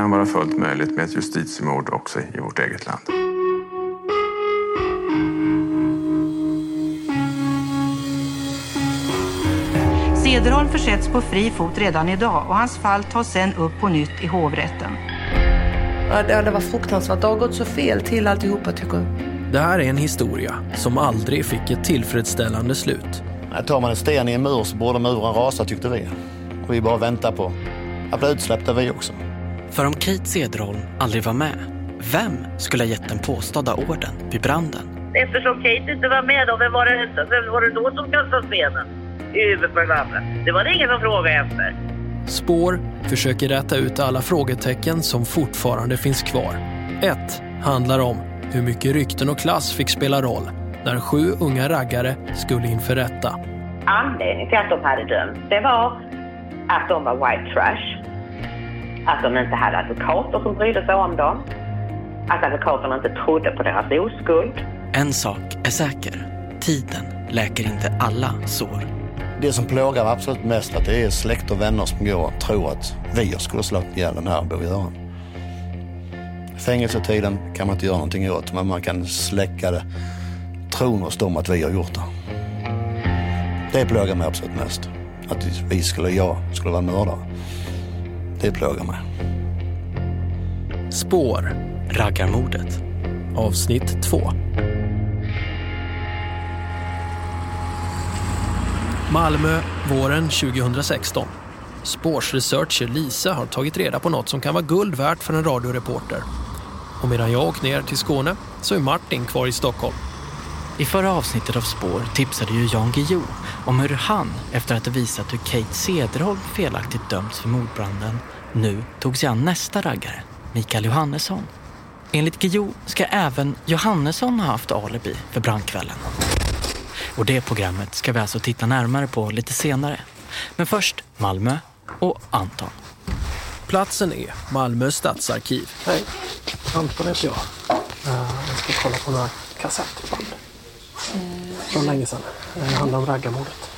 kan vara fullt möjligt med ett justitiemord också i vårt eget land. Cederholm försätts på fri fot redan idag och hans fall tas sen upp på nytt i hovrätten. Ja, det var fruktansvärt. Det har gått så fel till alltihopa tycker jag. Det här är en historia som aldrig fick ett tillfredsställande slut. Tar man en sten i en mur så borde muren rasa tyckte vi. Och vi bara väntar på att bli utsläppta vi också. För om Kate Cederholm aldrig var med, vem skulle ha gett den påstådda orden vid branden? Eftersom Kate inte var med då, vem var det, vem var det då som kastade stenen i huvudet på den andra? Det var det ingen som frågade efter. Spår försöker räta ut alla frågetecken som fortfarande finns kvar. Ett handlar om hur mycket rykten och klass fick spela roll när sju unga raggare skulle inför rätta. Anledningen till att de hade dömts, det var att de var white trash. Att de inte hade advokater som brydde sig om dem. Att advokaterna inte trodde på deras oskuld. En sak är säker. Tiden läker inte alla sår. Det som plågar absolut mest att det är släkt och vänner som går och tror att vi skulle slagit ihjäl den här Bo-Göran. Fängelsetiden kan man inte göra någonting åt, men man kan släcka det. Tron hos dem att vi har gjort det. Det plågar mig absolut mest. Att vi skulle, jag skulle vara mördare. Det plågar mig. Spår. Raggarmordet. Avsnitt 2. Malmö, våren 2016. Spårsresearcher Lisa har tagit reda på något som kan vara guld värt för en radioreporter. Och medan jag åkt ner till Skåne så är Martin kvar i Stockholm. I förra avsnittet av Spår tipsade ju Jan Guillou om hur han, efter att ha visat hur Kate Cederholm felaktigt dömts för mordbranden, nu tog sig an nästa raggare, Mikael Johannesson. Enligt Guillou ska även Johannesson ha haft alibi för brandkvällen. Och det programmet ska vi alltså titta närmare på lite senare. Men först Malmö och Anton. Platsen är Malmö stadsarkiv. Hej, Anton heter jag. Uh, jag ska kolla på några kassettband. Från länge sedan. Det handlar om raggarmordet.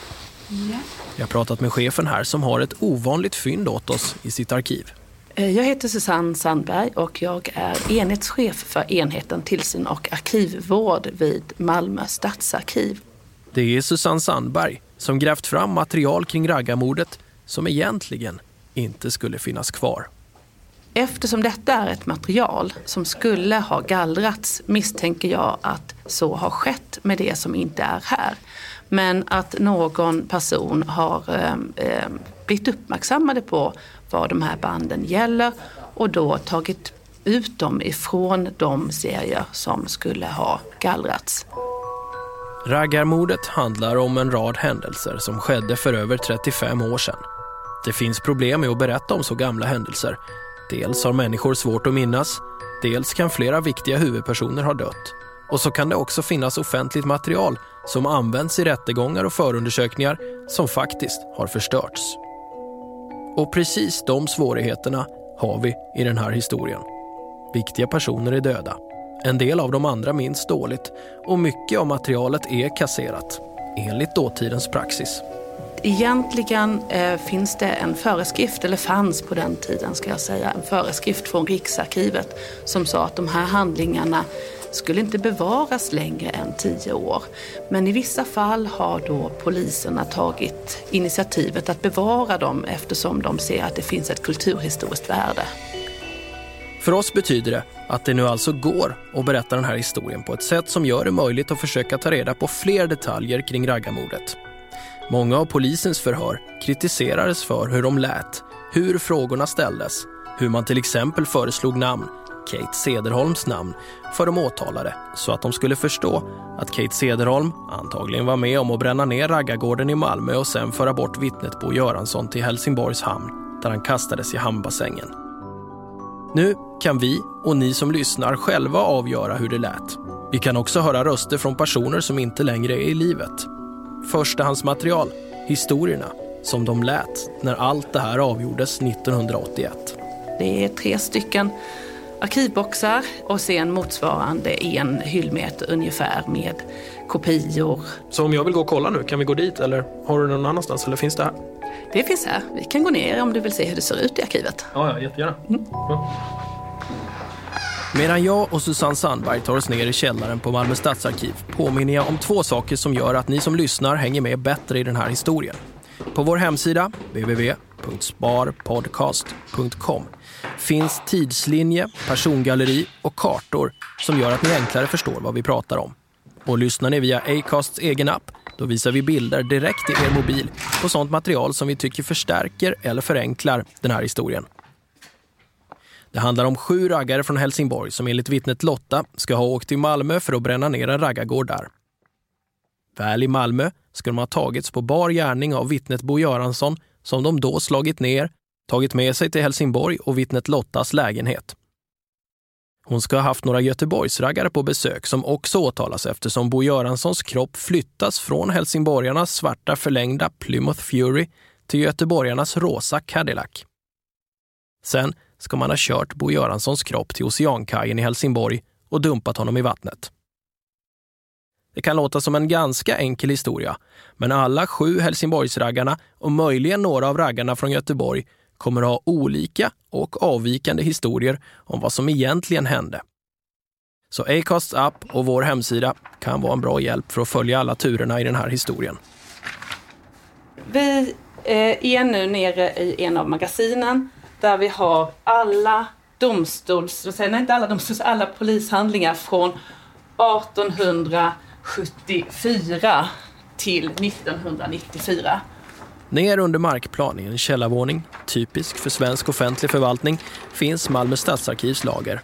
Jag har pratat med chefen här som har ett ovanligt fynd åt oss i sitt arkiv. Eh, Jag heter Susanne Sandberg och jag är enhetschef för enheten tillsyn och arkivvård vid Malmö stadsarkiv. Det är Susanne Sandberg som grävt fram material kring raggarmordet som egentligen inte skulle finnas kvar. Eftersom detta är ett material som skulle ha gallrats misstänker jag att så har skett med det som inte är här. Men att någon person har eh, eh, blivit uppmärksammade på vad de här banden gäller och då tagit ut dem ifrån de serier som skulle ha gallrats. Raggarmordet handlar om en rad händelser som skedde för över 35 år sedan. Det finns problem med att berätta om så gamla händelser. Dels har människor svårt att minnas, dels kan flera viktiga huvudpersoner ha dött. Och så kan det också finnas offentligt material som används i rättegångar och förundersökningar som faktiskt har förstörts. Och precis de svårigheterna har vi i den här historien. Viktiga personer är döda. En del av de andra minns dåligt och mycket av materialet är kasserat, enligt dåtidens praxis. Egentligen eh, finns det en föreskrift, eller fanns på den tiden ska jag säga, en föreskrift från Riksarkivet som sa att de här handlingarna skulle inte bevaras längre än tio år. Men i vissa fall har då poliserna tagit initiativet att bevara dem eftersom de ser att det finns ett kulturhistoriskt värde. För oss betyder det att det nu alltså går att berätta den här historien på ett sätt som gör det möjligt att försöka ta reda på fler detaljer kring raggarmordet. Många av polisens förhör kritiserades för hur de lät, hur frågorna ställdes, hur man till exempel föreslog namn, Kate Cederholms namn, för de åtalade så att de skulle förstå att Kate Cederholm antagligen var med om att bränna ner raggargården i Malmö och sen föra bort vittnet Bo Göransson till Helsingborgs hamn där han kastades i hamnbassängen. Nu kan vi och ni som lyssnar själva avgöra hur det lät. Vi kan också höra röster från personer som inte längre är i livet. Förstahandsmaterial, historierna, som de lät när allt det här avgjordes 1981. Det är tre stycken arkivboxar och sen motsvarande en hyllmeter ungefär med kopior. Så om jag vill gå och kolla nu, kan vi gå dit eller har du någon annanstans eller finns det här? Det finns här. Vi kan gå ner om du vill se hur det ser ut i arkivet. Ja, ja jättegärna. Ja. Medan jag och Susanne Sandberg tar oss ner i källaren på Malmö stadsarkiv påminner jag om två saker som gör att ni som lyssnar hänger med bättre i den här historien. På vår hemsida, www.sparpodcast.com, finns tidslinje, persongalleri och kartor som gör att ni enklare förstår vad vi pratar om. Och lyssnar ni via Acasts egen app, då visar vi bilder direkt i er mobil på sånt material som vi tycker förstärker eller förenklar den här historien. Det handlar om sju raggare från Helsingborg som enligt vittnet Lotta ska ha åkt till Malmö för att bränna ner en raggargård där. Väl i Malmö ska de ha tagits på bar gärning av vittnet Bo Göransson som de då slagit ner, tagit med sig till Helsingborg och vittnet Lottas lägenhet. Hon ska ha haft några Göteborgsraggare på besök som också åtalas eftersom Bo Göranssons kropp flyttas från helsingborgarnas svarta förlängda Plymouth Fury till göteborgarnas rosa Cadillac. Sen ska man ha kört Bo Göranssons kropp till Oceankajen i Helsingborg och dumpat honom i vattnet. Det kan låta som en ganska enkel historia, men alla sju Helsingborgsraggarna och möjligen några av raggarna från Göteborg kommer att ha olika och avvikande historier om vad som egentligen hände. Så Acasts app och vår hemsida kan vara en bra hjälp för att följa alla turerna i den här historien. Vi eh, är nu nere i en av magasinen där vi har alla domstols, nej inte alla domstols, alla polishandlingar från 1874 till 1994. Ner under markplan i en källarvåning, typisk för svensk offentlig förvaltning, finns Malmö stadsarkivs lager.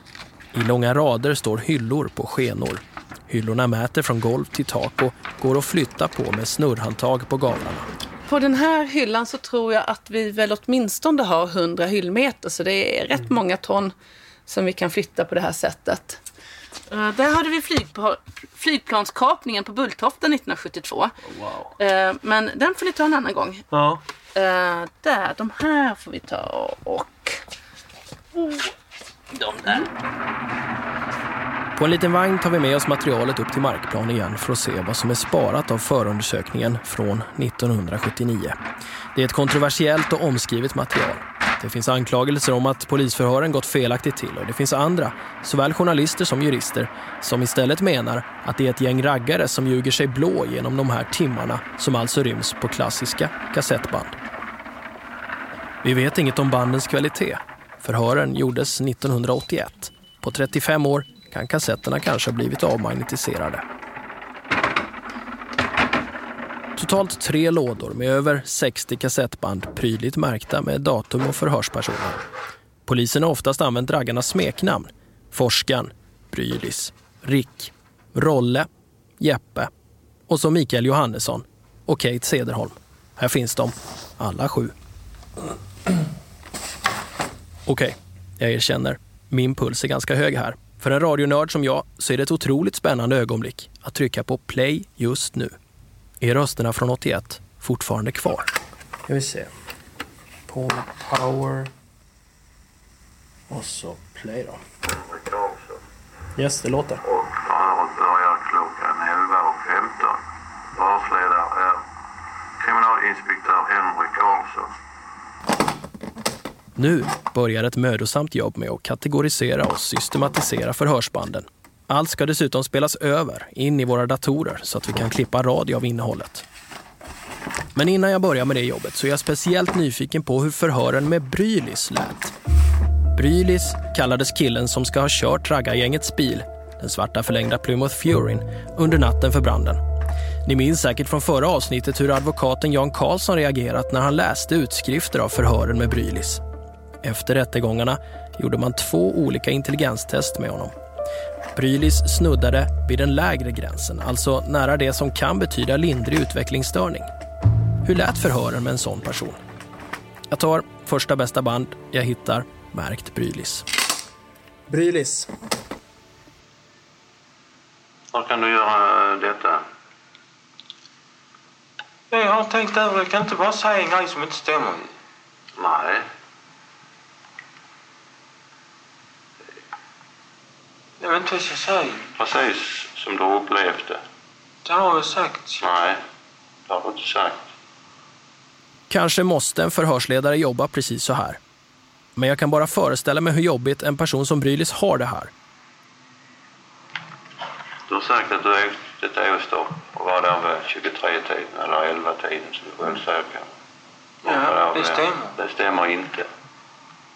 I långa rader står hyllor på skenor. Hyllorna mäter från golv till tak och går att flytta på med snurrhandtag på gavlarna. På den här hyllan så tror jag att vi väl åtminstone har 100 hyllmeter så det är rätt många ton som vi kan flytta på det här sättet. Uh, där hade vi flygpl flygplanskapningen på Bulltofta 1972. Wow. Uh, men den får ni ta en annan gång. Ja. Uh, där, de här får vi ta och... Oh, de där. På en liten vagn tar vi med oss materialet upp till markplan igen för att se vad som är sparat av förundersökningen från 1979. Det är ett kontroversiellt och omskrivet material. Det finns anklagelser om att polisförhören gått felaktigt till och det finns andra, såväl journalister som jurister, som istället menar att det är ett gäng raggare som ljuger sig blå genom de här timmarna som alltså ryms på klassiska kassettband. Vi vet inget om bandens kvalitet. Förhören gjordes 1981. På 35 år kan kassetterna kanske ha blivit avmagnetiserade. Totalt tre lådor med över 60 kassettband prydligt märkta med datum och förhörspersoner. Polisen har oftast använt raggarnas smeknamn. Forskan, Brylis, Rick, Rolle, Jeppe och så Mikael Johannesson och Kate Sederholm. Här finns de, alla sju. Okej, okay, jag erkänner. Min puls är ganska hög här. För en radionörd som jag så är det ett otroligt spännande ögonblick att trycka på play just nu. Är rösterna från 81 fortfarande kvar? Ska vi se. På power. Och så play då. Yes, det låter. Och förhöret börjar klockan 11.15. Förhörsledare är kriminalinspektör Henrik Karlsson. Nu börjar ett mödosamt jobb med att kategorisera och systematisera förhörsbanden. Allt ska dessutom spelas över in i våra datorer så att vi kan klippa radio av innehållet. Men innan jag börjar med det jobbet så är jag speciellt nyfiken på hur förhören med Brylis lät. Brylis kallades killen som ska ha kört raggargängets bil, den svarta förlängda Plymouth Furin, under natten för branden. Ni minns säkert från förra avsnittet hur advokaten Jan Karlsson reagerat när han läste utskrifter av förhören med Brylis. Efter rättegångarna gjorde man två olika intelligenstest med honom. Brylis snuddade vid den lägre gränsen, alltså nära det som kan betyda lindrig utvecklingsstörning. Hur lät förhören med en sån person? Jag tar första bästa band jag hittar, märkt Brylis. Brylis. Hur kan du göra detta? Jag har tänkt över det. Jag kan inte bara säga en grej som inte stämmer. Nej. Jag vet inte vad jag ska säga. Precis som du upplevt det. Har jag sagt. Nej, det har du inte sagt. Kanske måste en förhörsledare jobba precis så här. Men jag kan bara föreställa mig hur jobbigt en person som Brylis har det här. Du har sagt att du är ett åstopp och var där vid 23-tiden eller 11-tiden som du själv säger. Ja, det stämmer. Det stämmer inte.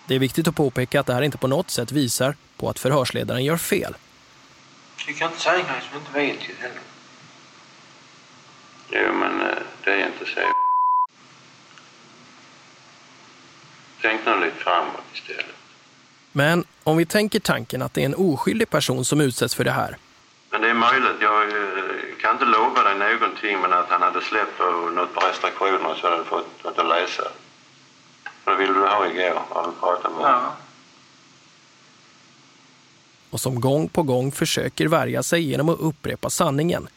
Det är viktigt att påpeka att det här inte på något sätt visar på att förhörsledaren gör fel. Du kan inte säga grejer som du inte vet ju heller. Jo, men eh, det är inte så. Tänk nu lite framåt istället. Men om vi tänker tanken att det är en oskyldig person som utsätts för det här. Men det är möjligt. Jag eh, kan inte lova dig någonting, men att han hade släppt på något på restriktioner så hade du fått något att läsa. Det ville du ha igår, har vi pratat med. Ja. och som gång på gång försöker värja sig genom att upprepa sanningen.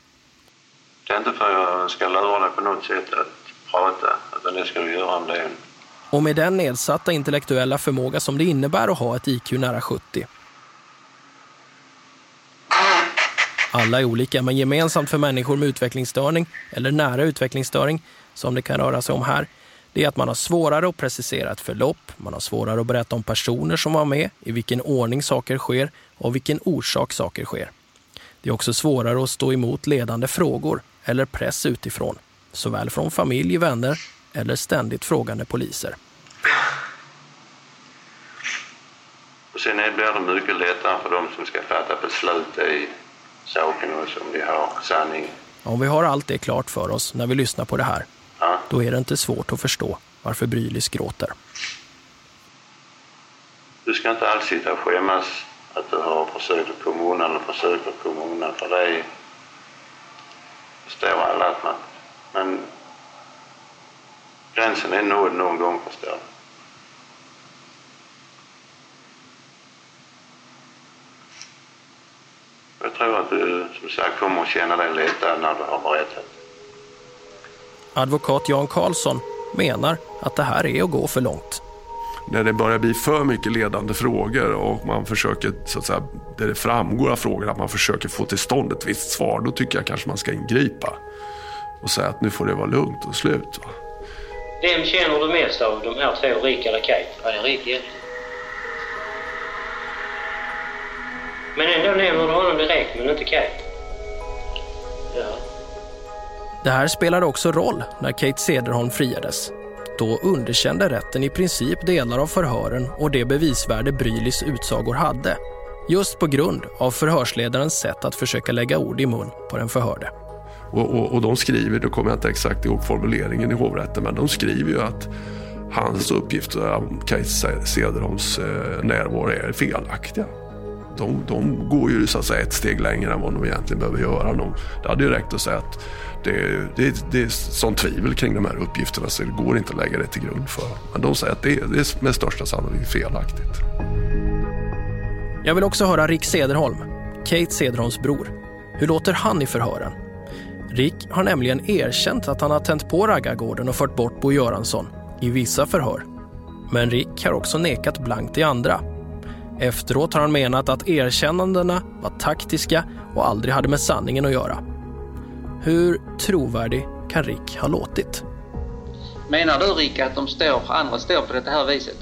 Det är inte för att jag ska lura dig på något sätt att prata, utan det ska du göra om det är Och med den nedsatta intellektuella förmåga som det innebär att ha ett IQ nära 70. Alla är olika, men gemensamt för människor med utvecklingsstörning eller nära utvecklingsstörning, som det kan röra sig om här, det är att man har svårare att precisera ett förlopp, man har svårare att berätta om personer som var med, i vilken ordning saker sker och vilken orsak saker sker. Det är också svårare att stå emot ledande frågor eller press utifrån, såväl från familj, vänner eller ständigt frågande poliser. Och sen blir det mycket lättare för dem som ska fatta beslut i saken och som de har sanning. Om vi har allt det klart för oss när vi lyssnar på det här, Ja. då är det inte svårt att förstå varför Brylis gråter. Du ska inte alls sitta och skämmas att du har försökt att komma undan eller försökt att komma undan för är- förstår alla att man... Men gränsen är nådd någon gång förstår du. Jag tror att du som sagt kommer att känna dig lättare när du har berättat. Advokat Jan Karlsson menar att det här är att gå för långt. när det börjar bli för mycket ledande frågor och man försöker, så att säga, där det framgår av frågorna att man försöker få till stånd ett visst svar, då tycker jag kanske man ska ingripa och säga att nu får det vara lugnt och slut. Va? Vem känner du mest av de här två, Rick eller Kate? Ja, det är Rick jätte. Men ändå nämner du honom direkt, men inte Kate. Det här spelade också roll när Kate Cederholm friades. Då underkände rätten i princip delar av förhören och det bevisvärde Brylis utsagor hade. Just på grund av förhörsledarens sätt att försöka lägga ord i mun på den förhörde. Och, och, och de skriver, då kommer jag inte exakt ihåg formuleringen i hovrätten, men de skriver ju att hans uppgifter om Kate Cederholms eh, närvaro är felaktiga. De, de går ju så att säga ett steg längre än vad de egentligen behöver göra. De, det hade ju räckt att säga att det, det, det är sånt tvivel kring de här uppgifterna så det går inte att lägga det till grund för. Men de säger att det, det är med största sannolikhet felaktigt. Jag vill också höra Rick Cederholm, Kate Cederholms bror. Hur låter han i förhören? Rick har nämligen erkänt att han har tänt på raggargården och fört bort Bo Göransson i vissa förhör. Men Rick har också nekat blankt i andra. Efteråt har han menat att erkännandena var taktiska och aldrig hade med sanningen att göra. Hur trovärdig kan Rick ha låtit? Menar du Rick att de står, andra står på det här viset?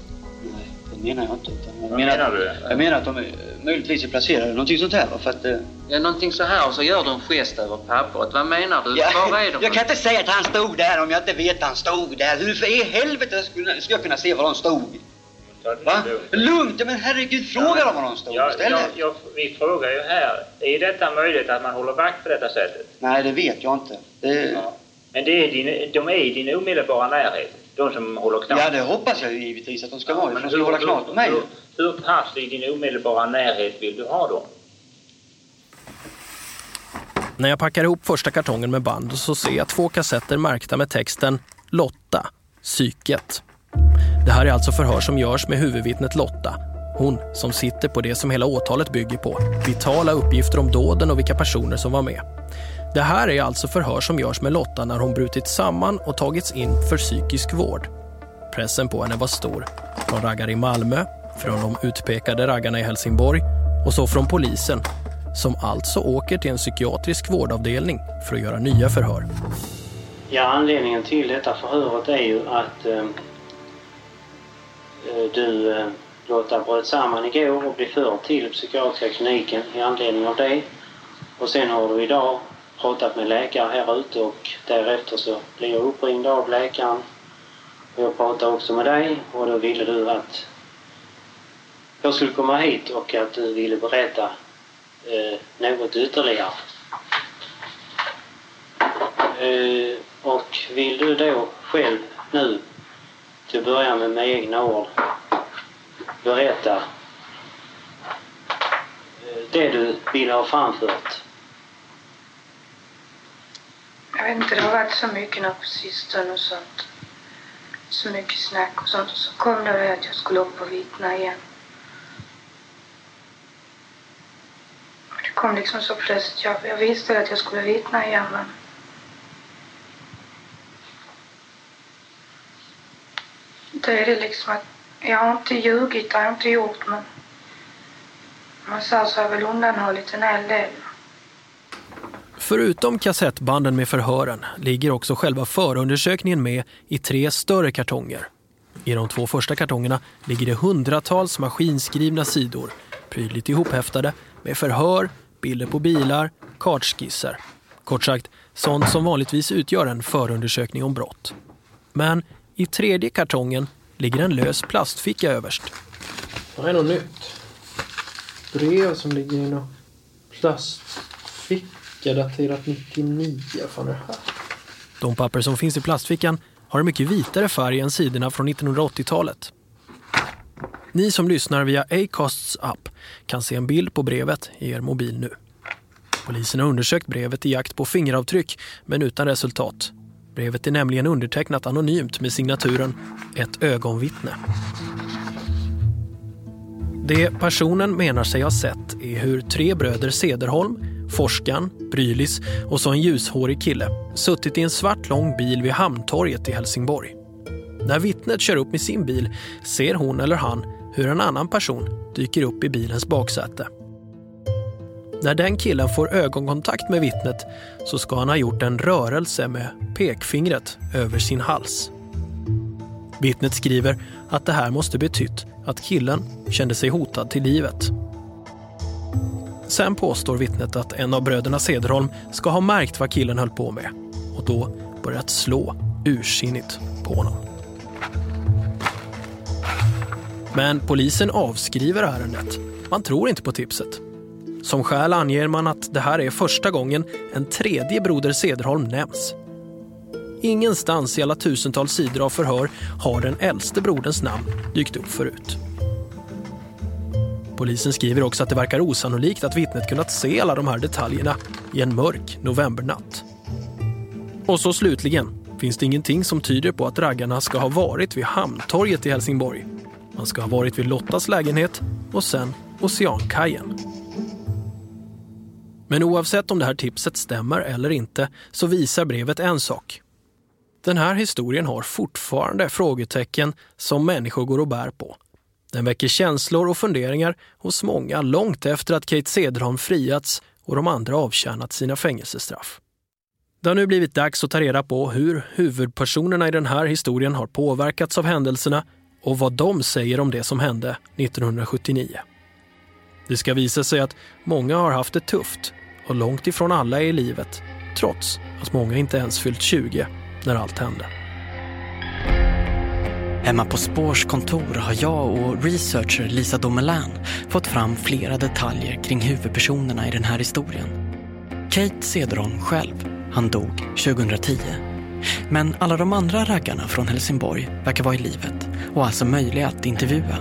Det menar jag inte. Jag menar, menar du? Jag menar att de möjligtvis är placerade någonting sånt här. För att, eh, Ja, någonting så här och så gör du en gest över pappret. Vad menar du? Ja, Var är de? jag kan inte säga att han stod där om jag inte vet att han stod där. Hur för i helvete skulle ska jag kunna se var de stod? Va? Lugnt, men herregud, fråga dem var de stod Ja, istället. ja, ja, vi frågar ju här, är detta möjligt att man håller vakt på detta sättet? Nej, det vet jag inte. Det, Men det är din, de är i din omedelbara närhet, de som håller knappt. ja, det hoppas jag givetvis att de ska vara. Men de ska hålla knart på mig. Hur, hur pass i din omedelbara närhet vill du ha dem? När jag packar ihop första kartongen med band så ser jag två kassetter märkta med texten Lotta, psyket. Det här är alltså förhör som görs med huvudvittnet Lotta. Hon som sitter på det som hela åtalet bygger på. Vitala uppgifter om dåden och vilka personer som var med. Det här är alltså förhör som görs med Lotta när hon brutit samman och tagits in för psykisk vård. Pressen på henne var stor. Från raggare i Malmö, från de utpekade raggarna i Helsingborg och så från polisen. som alltså åker till en psykiatrisk vårdavdelning för att göra nya förhör. Ja, anledningen till detta förhöret är ju att eh, Eh, du eh, Lotta bröt samman igår och blev förd till psykiatriska kliniken i anledning av det. Och sen har du idag pratat med läkare här ute och därefter så blev jag uppringd av läkaren. Och jag pratade också med dig och då ville du att jag skulle komma hit och att du ville berätta eh, något ytterligare. Eh, och vill du då själv nu till att börja med med egna ord berätta det du vill ha framfört? Jag vet inte, det har varit så mycket nu på sistone och sånt. Så mycket snack och sånt. Och så kom det att jag skulle upp och vittna igen. Det kom liksom så plötsligt. Jag, jag visste att jag skulle vittna igen men... inte är det liksom att jag har inte ljugit, det har jag inte gjort men... Man sa så har jag väl undanhållit en hel del. Förutom kassettbanden med förhören ligger också själva förundersökningen med i tre större kartonger. I de två första kartongerna ligger det hundratals maskinskrivna sidor, prydligt ihophäftade med förhör, bilder på bilar, kartskisser. Kort sagt, sånt som vanligtvis utgör en förundersökning om brott. Men i tredje kartongen ligger en lös plastficka överst. Det är något nytt. Brev som ligger i någon plastficka daterat 99. Fan är det här? De papper som finns i plastfickan har en mycket vitare färg än sidorna från 1980-talet. Ni som lyssnar via Acasts app kan se en bild på brevet i er mobil nu. Polisen har undersökt brevet i jakt på fingeravtryck men utan resultat. Brevet är nämligen undertecknat anonymt med signaturen Ett ögonvittne. Det personen menar sig ha sett är hur tre bröder Sederholm, Forskan, Brylis och så en ljushårig kille suttit i en svart lång bil vid Hamntorget i Helsingborg. När vittnet kör upp med sin bil ser hon eller han hur en annan person dyker upp i bilens baksäte. När den killen får ögonkontakt med vittnet så ska han ha gjort en rörelse med pekfingret över sin hals. Vittnet skriver att det här måste betytt att killen kände sig hotad till livet. Sen påstår vittnet att en av bröderna Sederholm ska ha märkt vad killen höll på med och då börjat slå ursinnigt på honom. Men polisen avskriver ärendet. Man tror inte på tipset. Som skäl anger man att det här är första gången en tredje broder Sederholm nämns. Ingenstans i alla tusentals sidor av förhör har den äldste broderns namn dykt upp förut. Polisen skriver också att det verkar osannolikt att vittnet kunnat se alla de här detaljerna i en mörk novembernatt. Och så slutligen finns det ingenting som tyder på att raggarna ska ha varit vid Hamntorget i Helsingborg. Man ska ha varit vid Lottas lägenhet och sen Oceankajen. Men oavsett om det här tipset stämmer eller inte så visar brevet en sak. Den här historien har fortfarande frågetecken som människor går och bär på. Den väcker känslor och funderingar hos många långt efter att Kate Cederholm friats och de andra avtjänat sina fängelsestraff. Det har nu blivit dags att ta reda på hur huvudpersonerna i den här historien har påverkats av händelserna och vad de säger om det som hände 1979. Det ska visa sig att många har haft det tufft och långt ifrån alla är i livet trots att många inte ens fyllt 20 när allt hände. Hemma på Spårs kontor har jag och researcher Lisa Domelin fått fram flera detaljer kring huvudpersonerna i den här historien. Kate Cederholm själv, han dog 2010. Men alla de andra raggarna från Helsingborg verkar vara i livet och alltså möjliga att intervjua.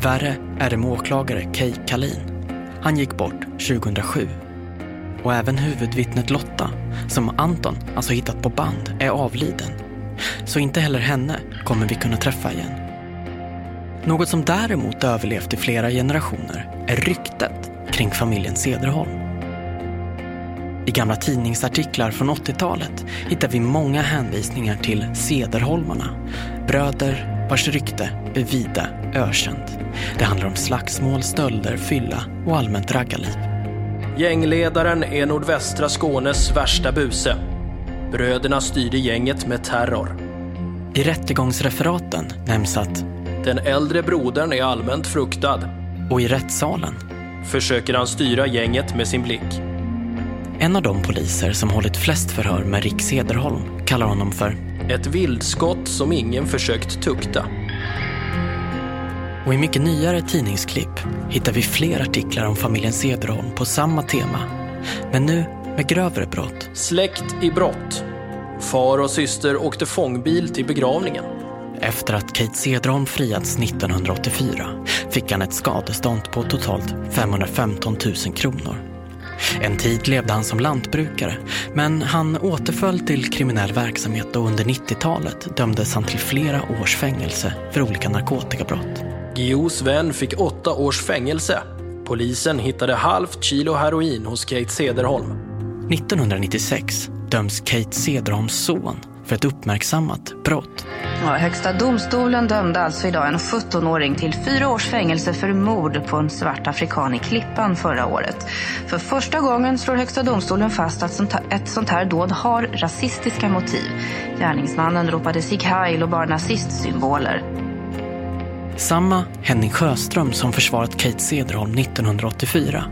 Värre är det med åklagare Kay Kalin. Han gick bort 2007. Och även huvudvittnet Lotta, som Anton alltså hittat på band, är avliden. Så inte heller henne kommer vi kunna träffa igen. Något som däremot överlevt i flera generationer är ryktet kring familjen Cederholm. I gamla tidningsartiklar från 80-talet hittar vi många hänvisningar till Cederholmarna, bröder vars rykte är vida ökänt. Det handlar om slagsmål, stölder, fylla och allmänt raggarliv. Gängledaren är nordvästra Skånes värsta buse. Bröderna styrde gänget med terror. I rättegångsreferaten nämns att Den äldre brodern är allmänt fruktad. Och i rättssalen försöker han styra gänget med sin blick. En av de poliser som hållit flest förhör med Rick Sederholm kallar honom för Ett vildskott som ingen försökt tukta. Och i mycket nyare tidningsklipp hittar vi fler artiklar om familjen Sederholm på samma tema. Men nu med grövre brott. Släkt i brott. Far och syster åkte fångbil till begravningen. Efter att Kate Cederholm friats 1984 fick han ett skadestånd på totalt 515 000 kronor. En tid levde han som lantbrukare, men han återföll till kriminell verksamhet och under 90-talet dömdes han till flera års fängelse för olika narkotikabrott. Gios vän fick åtta års fängelse. Polisen hittade halvt kilo heroin hos Kate Cederholm. 1996 döms Kate Cederholms son för ett uppmärksammat brott. Ja, högsta domstolen dömde alltså idag en 17-åring till fyra års fängelse för mord på en svart afrikan i Klippan förra året. För första gången slår Högsta domstolen fast att ett sånt här dåd har rasistiska motiv. Gärningsmannen ropade Sieg Heil och bar nazistsymboler. Samma Henning Sjöström som försvarat Kate Cederholm 1984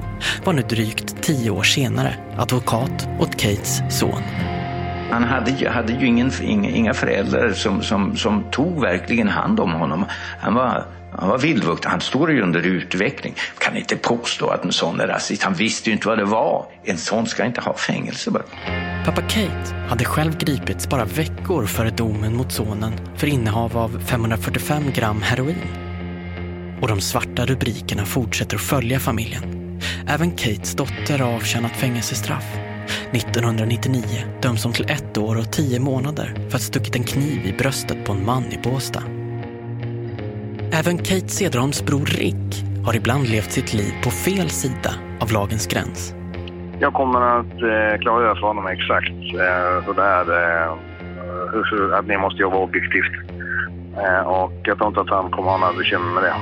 var nu drygt tio år senare advokat åt Kates son. Han hade ju, hade ju ingen, inga föräldrar som, som, som tog verkligen hand om honom. Han var, han var vildvuxen, han står ju under utveckling. Kan inte påstå att en sån är rasist. Han visste ju inte vad det var. En sån ska inte ha fängelse bara. Pappa Kate hade själv gripits bara veckor före domen mot sonen för innehav av 545 gram heroin. Och de svarta rubrikerna fortsätter att följa familjen. Även Kates dotter har avtjänat fängelsestraff. 1999 döms hon till ett år och tio månader för att stuckit en kniv i bröstet på en man i Båstad. Även Kate Cederholms bror Rick har ibland levt sitt liv på fel sida av lagens gräns. Jag kommer att eh, klargöra för honom exakt eh, hur det är, eh, hur, att ni måste jobba objektivt. Eh, och jag tror inte att han kommer att ha några bekymmer med det.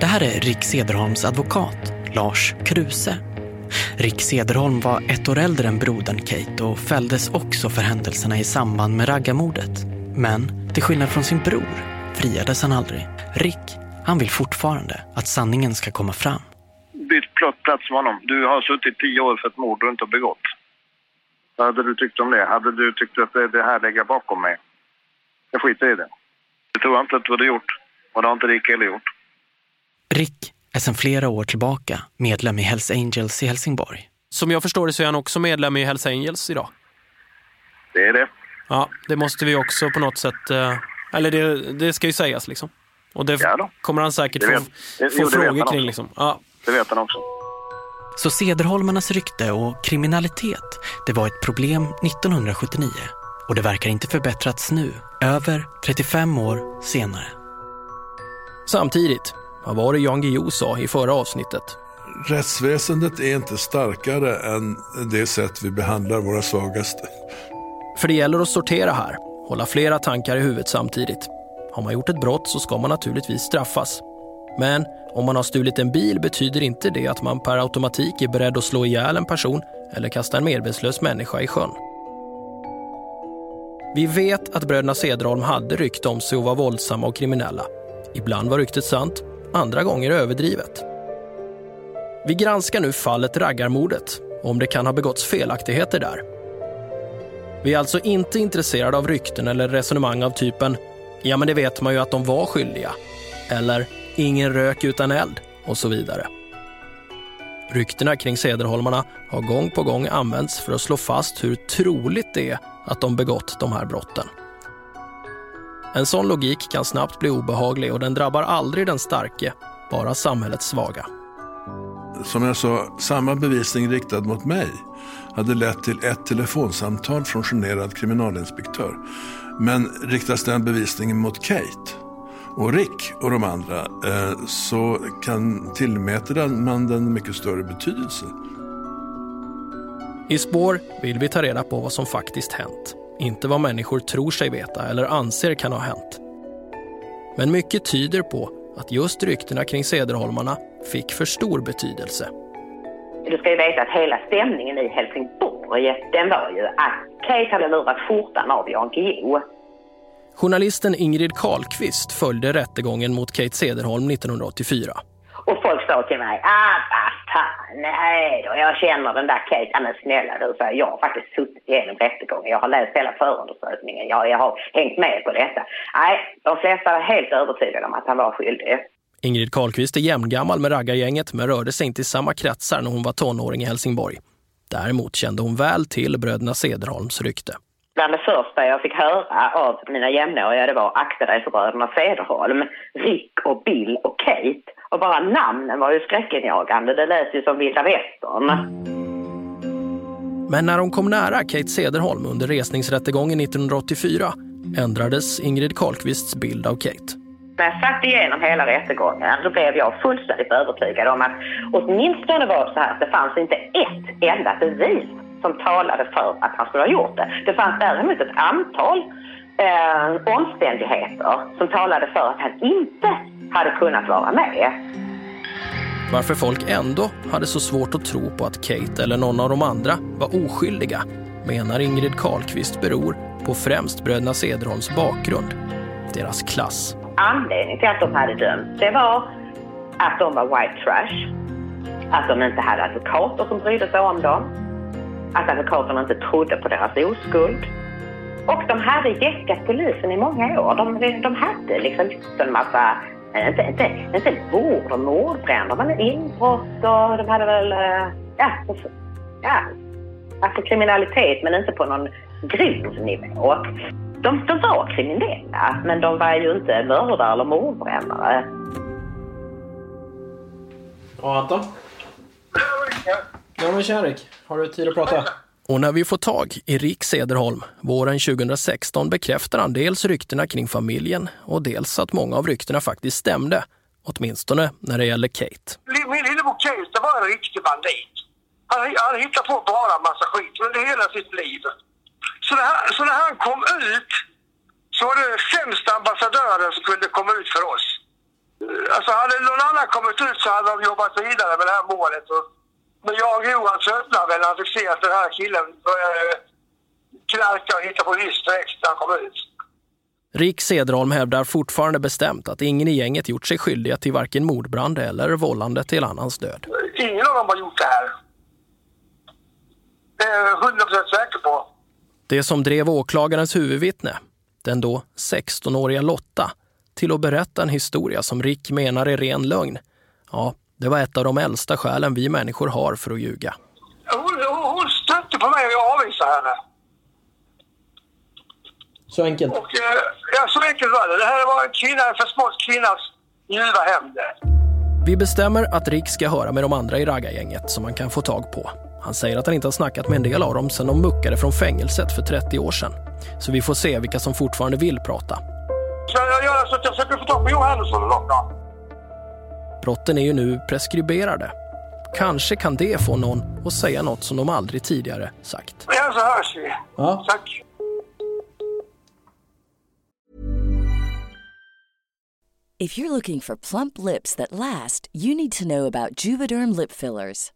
Det här är Rick Cederholms advokat, Lars Kruse. Rick Cederholm var ett år äldre än brodern Kate och fälldes också för händelserna i samband med raggarmordet. Men till skillnad från sin bror friades han aldrig. Rick, han vill fortfarande att sanningen ska komma fram. Byt plats med honom. Du har suttit tio år för ett mord du inte har begått. Vad hade du tyckt om det? Hade du tyckt att det, det här lägger bakom mig? Jag skiter i det. Det tror jag inte att du hade gjort. Och det har inte Rick heller gjort. Rick är sedan flera år tillbaka medlem i Hells Angels i Helsingborg. Som jag förstår det så är han också medlem i Hells Angels idag. Det är det. Ja, det måste vi också på något sätt... eh, Eller det, det ska ju sägas liksom. Och det Ja kommer han säkert Det få, vet- få jo, frågor kring. Liksom. Ja. Det vet han också. Så Cederholmarnas rykte och kriminalitet, det var ett problem 1979 och det verkar inte förbättrats nu, över 35 år senare. Samtidigt, vad var det Jan Guillou sa i förra avsnittet? Rättsväsendet är inte starkare än det sätt vi behandlar våra svagaste. För det gäller att sortera här, hålla flera tankar i huvudet samtidigt. Har man gjort ett brott så ska man naturligtvis straffas. Men om man har stulit en bil betyder inte det att man per automatik är beredd att slå ihjäl en person eller kasta en medvetslös människa i sjön. Vi vet att bröderna Cederholm hade rykte om sig att vara våldsamma och kriminella. Ibland var ryktet sant, andra gånger överdrivet. Vi granskar nu fallet Raggarmordet och om det kan ha begåtts felaktigheter där. Vi är alltså inte intresserade av rykten eller resonemang av typen “ja, men det vet man ju att de var skyldiga” eller “ingen rök utan eld” och så vidare. Ryktena kring Cederholmarna har gång på gång använts för att slå fast hur troligt det är att de begått de här brotten. En sån logik kan snabbt bli obehaglig och den drabbar aldrig den starke, bara samhällets svaga. Som jag sa, samma bevisning riktad mot mig hade lett till ett telefonsamtal från generad kriminalinspektör. Men riktas den bevisningen mot Kate och Rick och de andra eh, så kan tillmäter man den mycket större betydelse. I spår vill vi ta reda på vad som faktiskt hänt. Inte vad människor tror sig veta eller anser kan ha hänt. Men mycket tyder på att just ryktena kring Cederholmarna fick för stor betydelse. Du ska ju veta att hela stämningen i Helsingborg, den var ju att Kate hade lurat skjortan av Jan Guillou. Journalisten Ingrid Karlqvist följde rättegången mot Kate Cederholm 1984. Och folk sa till mig, ah vad fan, nej då, jag känner den där Kate, men snälla du, så jag har faktiskt suttit igenom rättegången, jag har läst hela förundersökningen, jag, jag har hängt med på detta. Nej, de flesta var helt övertygade om att han var skyldig. Ingrid Karlqvist är jämngammal med raggargänget men rörde sig inte i samma kretsar när hon var tonåring i Helsingborg. Däremot kände hon väl till bröderna Cederholms rykte. Bland det första jag fick höra av mina jämnåriga det var akta dig för bröderna Cederholm, Rick och Bill och Kate. Och bara namnen var ju skräckinjagande, det lät ju som vilda västern. Men när de kom nära Kate Cederholm under resningsrättegången 1984 ändrades Ingrid Karlqvists bild av Kate. När jag satt igenom hela rättegången alltså, då blev jag fullständigt övertygad om att åtminstone var det så här att det fanns inte ett enda bevis som talade för att han skulle ha gjort det. Det fanns däremot ett antal eh, omständigheter som talade för att han inte hade kunnat vara med. Varför folk ändå hade så svårt att tro på att Kate eller någon av de andra var oskyldiga menar Ingrid Karlqvist beror på främst bröderna Cederholms bakgrund, deras klass. Anledningen till att de hade dömts, det var att de var white trash, att de inte hade advokater som brydde sig om dem, att advokaterna inte trodde på deras oskuld. Och de hade jäckat polisen i många år. De, de hade liksom en massa, eh, inte, inte, inte mord och mordbränder, men inbrott och de hade väl, eh, ja, ja, alltså kriminalitet men inte på någon grov nivå. De, de var kriminella, men de var ju inte mördare eller mordbrännare. Ja, Anton? Ja men tja Rick, har du tid att prata? Och när vi får tag i Rick Cederholm våren 2016 bekräftar han dels ryktena kring familjen och dels att många av ryktena faktiskt stämde. Åtminstone när det gäller Kate. Min lillebror Kate det var en riktig bandit. Han, han hittade på bara en massa skit under hela sitt liv. Så när, han, så när han kom ut så var det sämsta ambassadören som kunde komma ut för oss. Alltså hade någon annan kommit ut så hade de jobbat vidare med det här målet. Och, men jag och Johan tröttnade väl när han fick se att den här killen började knarka och hitta på list direkt när han kom ut. Rick Cederholm hävdar fortfarande bestämt att ingen i gänget gjort sig skyldiga till varken mordbrand eller vållande till annans död. Ingen av dem har gjort det här. Det är jag 100% säker på. Det som drev åklagarens huvudvittne, den då 16-åriga Lotta, till att berätta en historia som Rick menar är ren lögn, ja, det var ett av de äldsta skälen vi människor har för att ljuga. Hon, hon, stötte på mig och jag avvisade henne. Så enkelt? Och, eh, ja, så enkelt var det. Det här var en kvinna, en försmådd kvinnas ljuva hämnd. Vi bestämmer att Rick ska höra med de andra i raggargänget som han kan få tag på. Han säger att han inte har snackat med en del av dem sedan de muckade från fängelset för 30 år sedan. Så vi får se vilka som fortfarande vill prata. Så jag gör så att jag försöker få tag på Johan Andersson och Lotta. Brotten är ju nu preskriberade. Kanske kan det få någon att säga något som de aldrig tidigare sagt. Ja, så hörs vi. Ja. Tack. If you're looking for plump lips that last, you need to know about Juvederm lip fillers.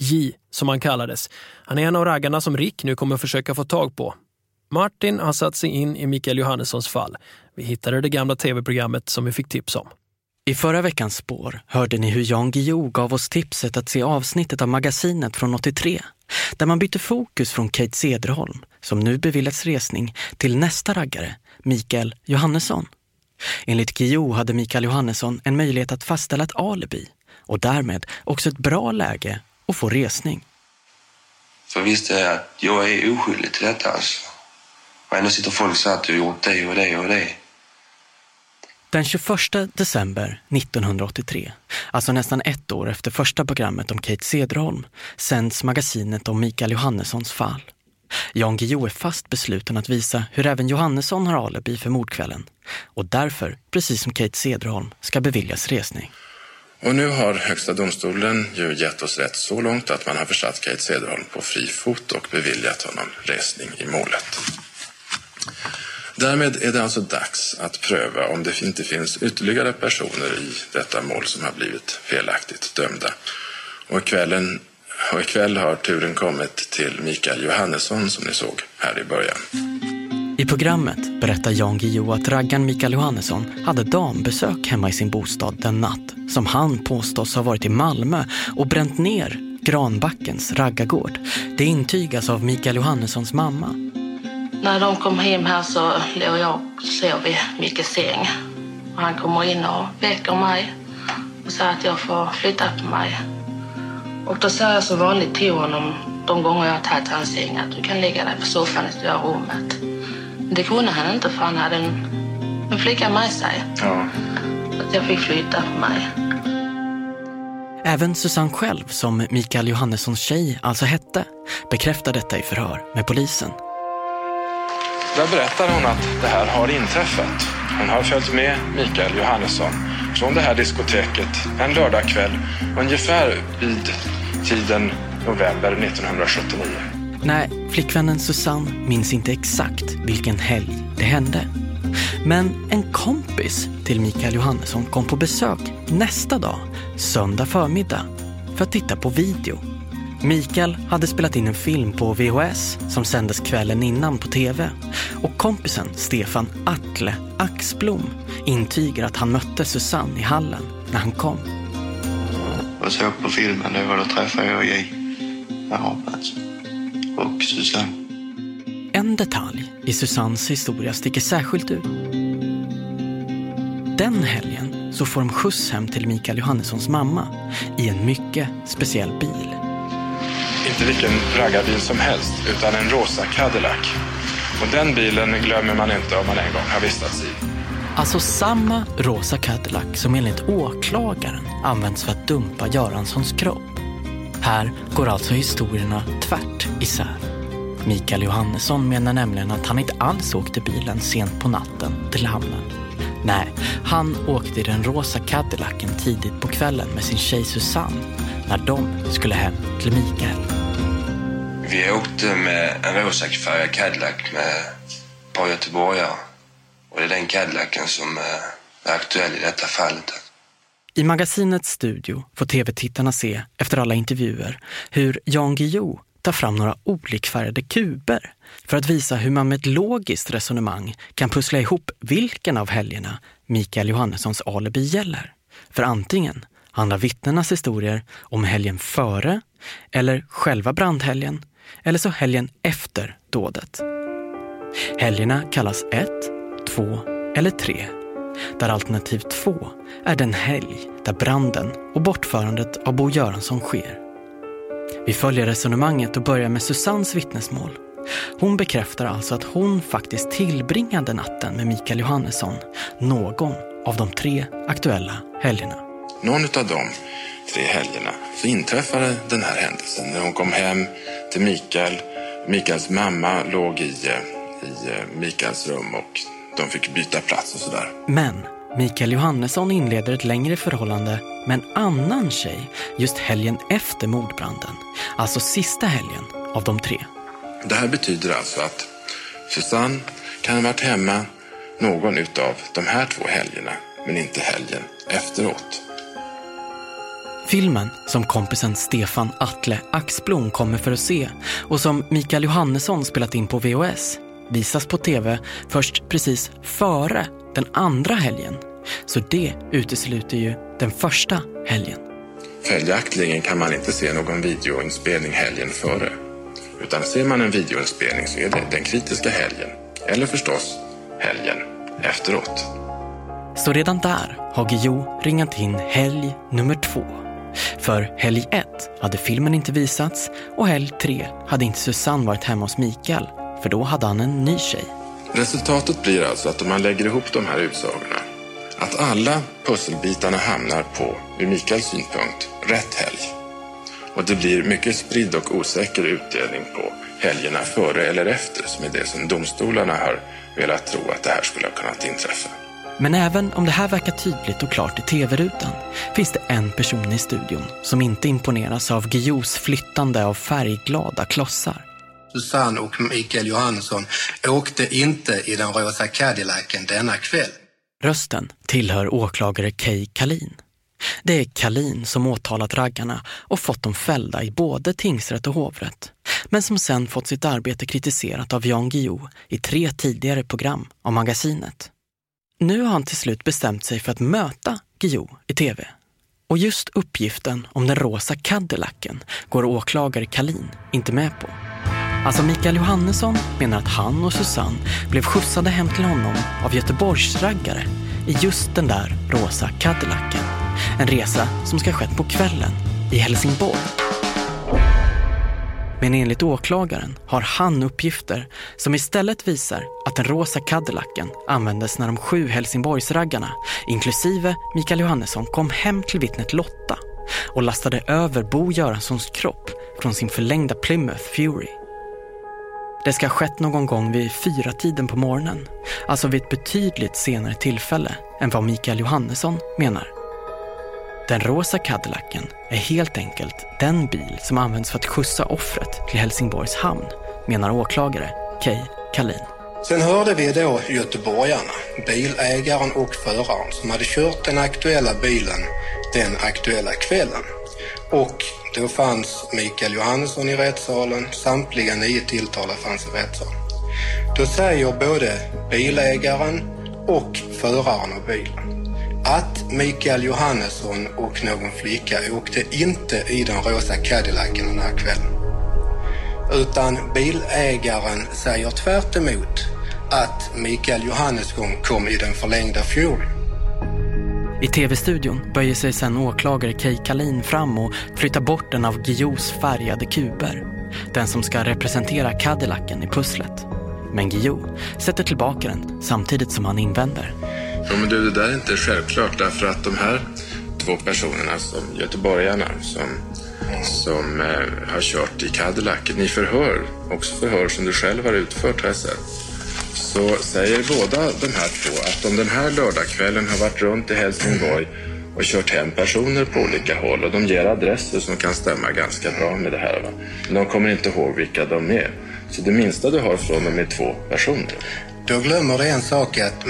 J, som han kallades. Han är en av raggarna som Rick nu kommer försöka få tag på. Martin har satt sig in i Mikael Johannessons fall. Vi hittade det gamla tv-programmet som vi fick tips om. I förra veckans spår hörde ni hur Jan Guillou gav oss tipset att se avsnittet av magasinet från 83 där man bytte fokus från Kate Cederholm, som nu beviljats resning, till nästa raggare, Mikael Johannesson. Enligt Guillou hade Mikael Johannesson en möjlighet att fastställa ett alibi och därmed också ett bra läge att få resning. För visst är att jag är oskyldig till detta alltså. Och ändå sitter folk så att du har gjort det och det och det. Den 21 december 1983, alltså nästan ett år efter första programmet om Kate Cederholm, sänds magasinet om Mikael Johannessons fall. Jan Guillou är fast besluten att visa hur även Johannesson har alibi för mordkvällen och därför, precis som Kate Cederholm, ska beviljas resning. Och nu har Högsta domstolen ju gett oss rätt så långt att man har försatt Kate Cederholm på fri fot och beviljat honom resning i målet. Därmed är det alltså dags att pröva om det inte finns ytterligare personer i detta mål som har blivit felaktigt dömda. Och kvällen, och ikväll har turen kommit till Mikael Johannesson som ni såg här i början. I programmet berättar Jan Guillou att raggan Mikael Johannesson hade dambesök hemma i sin bostad den natt som han påstås ha varit i Malmö och bränt ner Granbackens raggargård. Det intygas av Mikael Johannessons mamma. När de kom hem här så låg jag och sov i Mickes säng. Han kommer in och väcker mig och säger att jag får flytta på mig. Och då säger jag som vanligt till honom de gånger jag har tagit hans säng att du kan lägga dig på soffan i stora rummet. Det kunde han inte för han hade en, en flicka med sig. Ja. Att jag fick flytta på mig. Även Susanne själv, som Mikael Johannessons tjej alltså hette, bekräftar detta i förhör med polisen. Där berättar hon att det här har inträffat. Hon har följt med Mikael Johannesson från det här diskoteket en lördagkväll ungefär vid tiden november 1979. Nej, flickvännen Susanne minns inte exakt vilken helg det hände. Men en kompis till Mikael Johannesson kom på besök nästa dag, söndag förmiddag, för att titta på video. Mikael hade spelat in en film på VHS som sändes kvällen innan på tv. Och kompisen Stefan Atle Axblom intygar att han mötte Susanne i hallen när han kom. Jag såg på filmen då då träffade jag J. Arapats och Susanne. En detalj i Susannes historia sticker särskilt ut. Den helgen så får de skjuts hem till Mikael Johannessons mamma i en mycket speciell bil. Inte vilken raggarbil som helst, utan en rosa Cadillac. Och den bilen glömmer man inte om man en gång har vistats i. Alltså samma rosa Cadillac som enligt åklagaren används för att dumpa Göranssons kropp. Här går alltså historierna tvärt isär. Mikael Johannesson menar nämligen att han inte alls åkte bilen sent på natten till hamnen. Nej, han åkte i den rosa Cadillacen tidigt på kvällen med sin tjej Susanne när de skulle hem till Mikael. Vi åkte med en rosafärgad Cadillac med ett par göteborgare. Och det är den Cadillacen som eh, är aktuell i detta fallet. I magasinets studio får tv-tittarna se, efter alla intervjuer, hur Jan Guillou tar fram några olikfärgade kuber för att visa hur man med ett logiskt resonemang kan pussla ihop vilken av helgerna Mikael Johannessons alibi gäller. För antingen handlar vittnenas historier om helgen före eller själva brandhelgen eller så helgen efter dådet. Helgerna kallas 1, 2 eller 3 där alternativ två är den helg där branden och bortförandet av Bo Göransson sker. Vi följer resonemanget och börjar med Susannes vittnesmål. Hon bekräftar alltså att hon faktiskt tillbringade natten med Mikael Johannesson någon av de tre aktuella helgerna. Någon av de tre helgerna så inträffade den här händelsen när hon kom hem till Mikael. Mikaels mamma låg i, eh, i eh, Mikaels rum och de fick byta plats och sådär. Men Mikael Johannesson inleder ett längre förhållande med en annan tjej just helgen efter mordbranden. Alltså sista helgen av de tre. Det här betyder alltså att Susanne kan ha varit hemma någon utav de här två helgerna, men inte helgen efteråt. Filmen som kompisen Stefan Atle Axblom kommer för att se och som Mikael Johannesson spelat in på VHS visas på tv först precis före den andra helgen. Så det utesluter ju den första helgen. Följaktligen kan man inte se någon videoinspelning helgen före. Utan ser man en videoinspelning så är det den kritiska helgen. Eller förstås helgen efteråt. Så redan där har Guillou ringat in helg nummer två. För helg ett hade filmen inte visats och helg tre hade inte Susanne varit hemma hos Mikael för då hade han en ny tjej. Resultatet blir alltså att om man lägger ihop de här utsagorna att alla pusselbitarna hamnar på, ur Mikaels synpunkt, rätt helg. Och det blir mycket spridd och osäker utdelning på helgerna före eller efter som är det som domstolarna har velat tro att det här skulle ha kunnat inträffa. Men även om det här verkar tydligt och klart i tv-rutan finns det en person i studion som inte imponeras av Guillous flyttande av färgglada klossar. Susanne och Mikael Johansson åkte inte i den rosa Cadillacen denna kväll. Rösten tillhör åklagare Kay Kalin. Det är Kalin som åtalat raggarna och fått dem fällda i både tingsrätt och hovrätt. Men som sen fått sitt arbete kritiserat av Jan Guillou i tre tidigare program av magasinet. Nu har han till slut bestämt sig för att möta Guillou i tv. Och just uppgiften om den rosa Cadillacen går åklagare Kalin inte med på. Alltså Mikael Johannesson menar att han och Susanne blev skjutsade hem till honom av Göteborgsraggare i just den där rosa Cadillacen. En resa som ska ha skett på kvällen i Helsingborg. Men enligt åklagaren har han uppgifter som istället visar att den rosa Cadillacen användes när de sju Helsingborgsraggarna, inklusive Mikael Johannesson, kom hem till vittnet Lotta och lastade över Bo Göranssons kropp från sin förlängda Plymouth Fury. Det ska ha skett någon gång vid fyra tiden på morgonen, alltså vid ett betydligt senare tillfälle än vad Mikael Johannesson menar. Den rosa Cadillacen är helt enkelt den bil som används för att skjutsa offret till Helsingborgs hamn, menar åklagare Kay Kalin. Sen hörde vi då göteborgarna, bilägaren och föraren som hade kört den aktuella bilen den aktuella kvällen. Och då fanns Mikael Johansson i rättssalen, samtliga nio tilltalade fanns i rättssalen. Då säger både bilägaren och föraren av bilen att Mikael Johannesson och någon flicka åkte inte i den rosa Cadillacen den här kvällen. Utan bilägaren säger tvärt emot att Mikael Johannesson kom i den förlängda Fury. I tv-studion böjer sig sen åklagare Kay Kalin fram och flyttar bort den av Guillous färgade kuber. Den som ska representera Cadillacen i pusslet. Men Guillou sätter tillbaka den samtidigt som han invänder. Ja, men du, det där är inte självklart därför att de här två personerna, som göteborgarna som, som eh, har kört i Cadillacen i förhör, också förhör som du själv har utfört har jag sett, så säger båda de här två att de den här lördagskvällen har varit runt i Helsingborg och kört hem personer på olika håll och de ger adresser som kan stämma ganska bra med det här. Va? Men de kommer inte ihåg vilka de är. Så det minsta du har från dem är två personer. Då glömmer du en sak att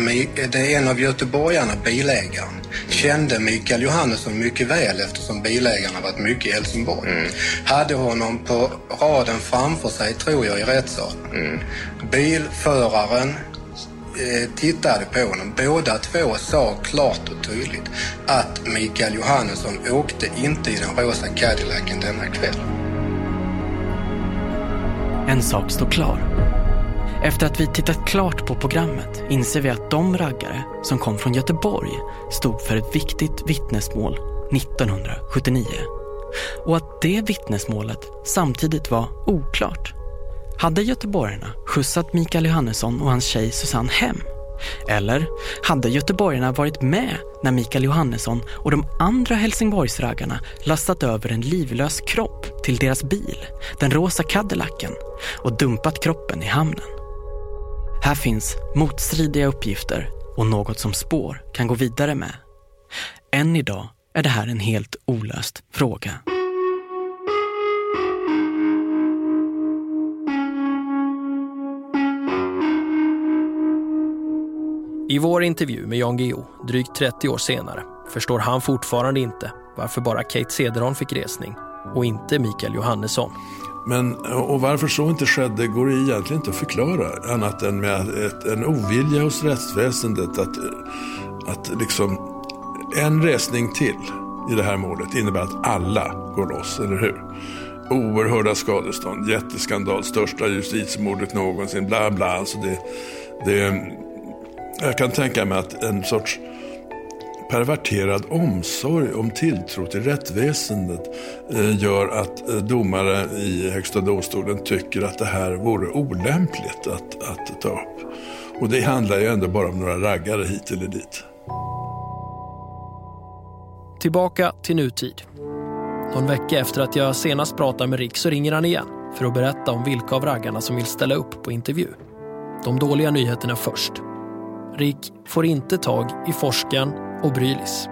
det är en av göteborgarna, bilägaren, kände Mikael Johannesson mycket väl eftersom bilägaren har varit mycket i Helsingborg. Mm. Hade honom på raden framför sig, tror jag, i rättssalen. Mm. Bilföraren eh, tittade på honom. Båda två sa klart och tydligt att Mikael Johannesson åkte inte i den rosa Cadillacen denna kväll. En sak står klar. Efter att vi tittat klart på programmet inser vi att de raggare som kom från Göteborg stod för ett viktigt vittnesmål 1979. Och att det vittnesmålet samtidigt var oklart. Hade göteborgarna skjutsat Mikael Johannesson och hans tjej Susanne hem? Eller hade göteborgarna varit med när Mikael Johannesson och de andra Helsingborgsraggarna lastat över en livlös kropp till deras bil, den rosa Cadillacen, och dumpat kroppen i hamnen? Här finns motstridiga uppgifter och något som spår kan gå vidare med. Än idag är det här en helt olöst fråga. I vår intervju med Jan Guillou, drygt 30 år senare, förstår han fortfarande inte varför bara Kate Cederholm fick resning och inte Mikael Johannesson. Men, och varför så inte skedde går egentligen inte att förklara annat än med ett, en ovilja hos rättsväsendet att, att liksom en resning till i det här målet innebär att alla går loss, eller hur? Oerhörda skadestånd, jätteskandal, största justitiemordet någonsin, bla bla. Alltså det, det, jag kan tänka mig att en sorts perverterad omsorg om tilltro till rättsväsendet eh, gör att eh, domare i Högsta domstolen tycker att det här vore olämpligt att, att ta upp. Och det handlar ju ändå bara om några raggare hit eller dit. Tillbaka till nutid. Någon vecka efter att jag senast pratade med Rick så ringer han igen för att berätta om vilka av raggarna som vill ställa upp på intervju. De dåliga nyheterna först. Rick får inte tag i forskaren och Brylis.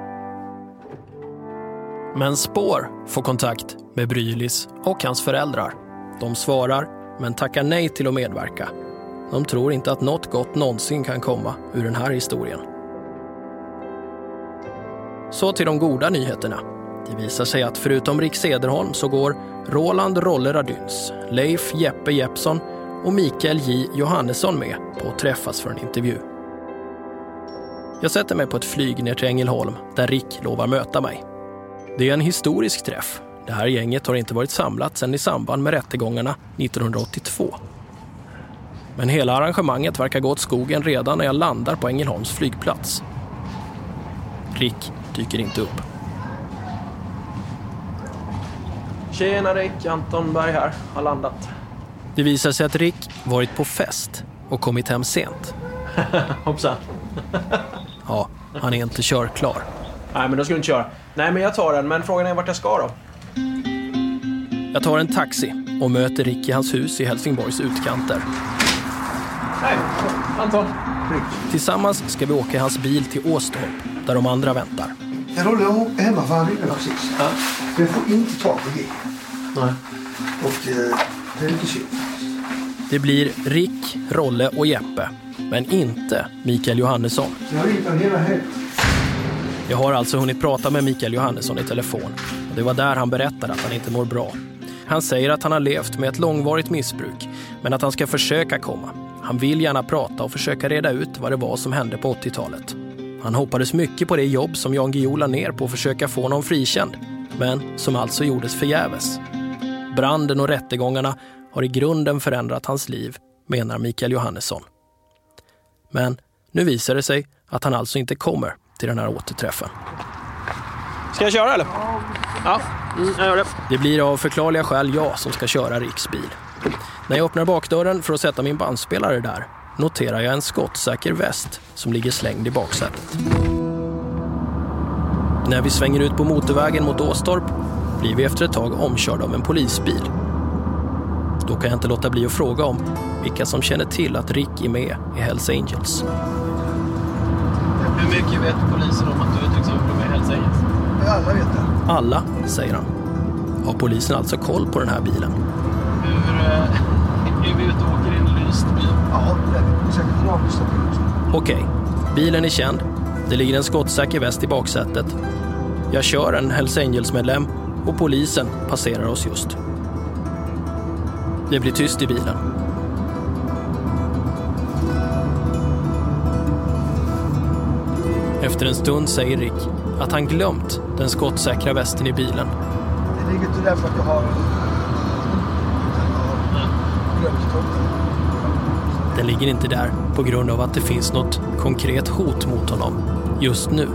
Men Spår får kontakt med Brylis och hans föräldrar. De svarar, men tackar nej till att medverka. De tror inte att något gott någonsin kan komma ur den här historien. Så till de goda nyheterna. Det visar sig att förutom Rick Sederholm så går Roland Rolle Raduns, Leif Jeppe Jeppsson och Mikael J Johannesson med på att träffas för en intervju. Jag sätter mig på ett flyg ner till Ängelholm där Rick lovar möta mig. Det är en historisk träff. Det här gänget har inte varit samlat sedan i samband med rättegångarna 1982. Men hela arrangemanget verkar gå åt skogen redan när jag landar på Ängelholms flygplats. Rick dyker inte upp. Tjena Rick, Anton Berg här. Har landat. Det visar sig att Rick varit på fest och kommit hem sent. Hoppsan. Ja, han är inte körklar. Nej, men då ska du inte köra. Nej, men jag tar den. Men frågan är vart jag ska då? Jag tar en taxi och möter Rick i hans hus i Helsingborgs utkanter. Hej, Anton. Tillsammans ska vi åka i hans bil till Åstorp, där de andra väntar. Jag låg hemma för han ringde precis. Ja. Men jag får inte tag på G. Nej. Och eh, det är lite synd. Det blir Rick, Rolle och Jeppe, men inte Mikael Johannesson. Jag har hela. Jag alltså hunnit prata med Mikael Johannesson i telefon. Och det var där han berättade att han inte mår bra. Han säger att han har levt med ett långvarigt missbruk, men att han ska försöka komma. Han vill gärna prata och försöka reda ut vad det var som hände på 80-talet. Han hoppades mycket på det jobb som Jan Guillou la ner på att försöka få honom frikänd, men som alltså gjordes förgäves. Branden och rättegångarna har i grunden förändrat hans liv, menar Mikael Johannesson. Men nu visar det sig att han alltså inte kommer till den här återträffen. Ska jag köra eller? Ja, mm, jag gör det. Det blir av förklarliga skäl jag som ska köra Riks bil. När jag öppnar bakdörren för att sätta min bandspelare där noterar jag en skottsäker väst som ligger slängd i baksätet. När vi svänger ut på motorvägen mot Åstorp blir vi efter ett tag omkörda av en polisbil. Då kan jag inte låta bli att fråga om vilka som känner till att Rick är med i Hells Angels. Hur mycket vet polisen om att du är till exempel med i Hells Angels? Alla vet det. Alla, säger han. Har polisen alltså koll på den här bilen? Hur... Är vi ute och åker i en lyst bil? Ja, det är det. Säkert en avlyssnad bil. Okej, bilen är känd. Det ligger en skottsäker väst i baksätet. Jag kör en Hells Angels-medlem och polisen passerar oss just. Det blir tyst i bilen. Efter en stund säger Rick att han glömt den skottsäkra västen i bilen. Det ligger inte därför att jag har... Den ligger inte där på grund av att det finns något konkret hot mot honom just nu.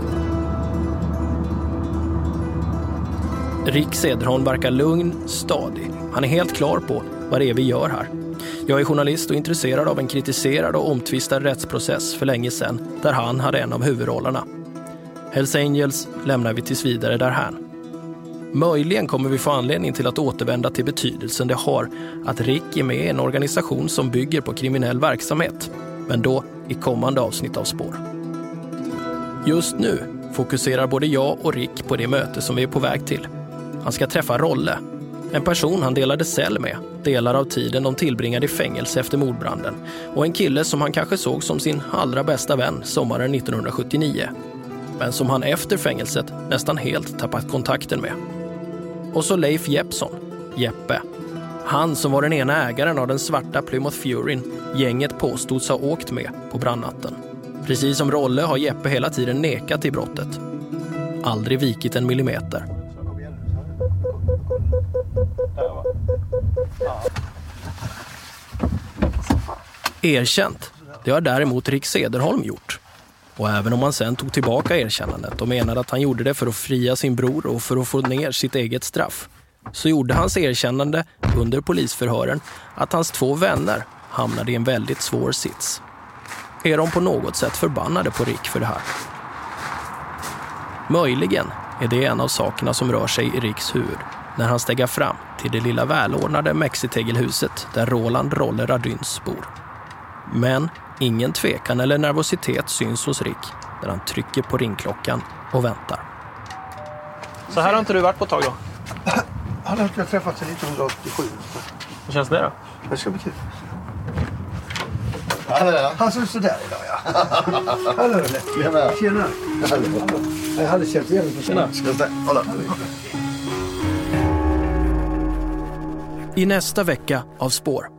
Rick Cederholm verkar lugn, stadig. Han är helt klar på vad det är vi gör här. Jag är journalist och intresserad av en kritiserad och omtvistad rättsprocess för länge sedan där han hade en av huvudrollerna. Hells Angels lämnar vi tills vidare därhän. Möjligen kommer vi få anledning till att återvända till betydelsen det har att Rick är med i en organisation som bygger på kriminell verksamhet. Men då i kommande avsnitt av Spår. Just nu fokuserar både jag och Rick på det möte som vi är på väg till. Han ska träffa Rolle, en person han delade cell med delar av tiden de tillbringade i fängelse efter mordbranden och en kille som han kanske såg som sin allra bästa vän sommaren 1979 men som han efter fängelset nästan helt tappat kontakten med. Och så Leif Jeppsson, Jeppe. Han som var den ena ägaren av den svarta Plymouth Furyn gänget påstods ha åkt med på brandnatten. Precis som Rolle har Jeppe hela tiden nekat till brottet. Aldrig vikit en millimeter. Erkänt, det har däremot Rick Sederholm gjort. Och även om han sen tog tillbaka erkännandet och menade att han gjorde det för att fria sin bror och för att få ner sitt eget straff, så gjorde hans erkännande under polisförhören att hans två vänner hamnade i en väldigt svår sits. Är de på något sätt förbannade på Rick för det här? Möjligen är det en av sakerna som rör sig i Ricks huvud när han stegar fram till det lilla välordnade mexitegelhuset där Roland Roller Radyns bor. Men ingen tvekan eller nervositet syns hos Rick när han trycker på ringklockan och väntar. Så här har inte du varit på ett tag då? Han har inte träffats sedan 1987. Hur känns det då? Det ska bli kul. Han ser ut sådär idag ja. Hallå Olle. Tjena. Tjena. Hallå. Jag hade känt igen dig Tjena. I nästa vecka av Spår.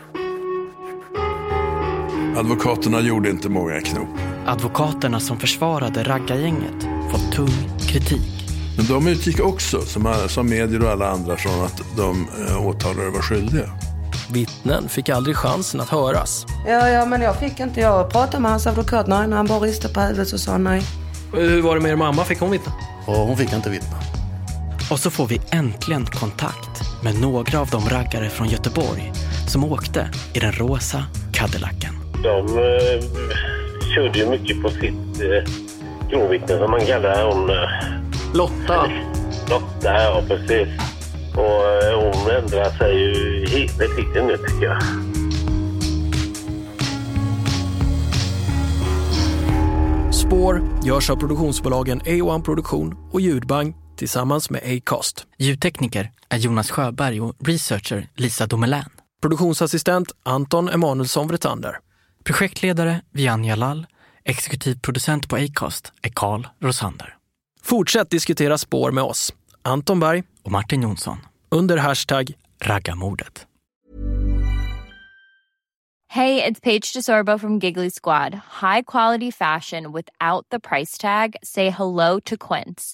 Advokaterna gjorde inte många knop. Advokaterna som försvarade raggargänget fått tung kritik. Men de utgick också, som, som medier och alla andra, från att de eh, åtalade var skyldiga. Vittnen fick aldrig chansen att höras. Ja, ja, men jag fick inte. Jag pratade med hans advokat nej, när han bara ristade på huvudet så sa nej. Hur var det med er mamma? Fick hon vittna? Ja, hon fick inte vittna. Och så får vi äntligen kontakt med några av de raggare från Göteborg som åkte i den rosa Cadillacen. De eh, körde ju mycket på sitt eh, kronvittne som man kallar hon. Eh, Lotta. Lotta, ja precis. Och eh, hon ändrar sig ju hela tiden nu tycker jag. Spår görs av produktionsbolagen A1 Produktion och Ljudbang tillsammans med Acast. Ljudtekniker är Jonas Sjöberg och researcher Lisa Domelän. Produktionsassistent Anton Emanuelsson Vretander. Projektledare Vian Lall. Exekutiv producent på Acast är Carl Rosander. Fortsätt diskutera spår med oss, Anton Berg och Martin Jonsson. Under hashtag raggamordet. Hey, it's Paige DeSorbo from Giggly Squad. High quality fashion without the price tag. Say hello to Quince.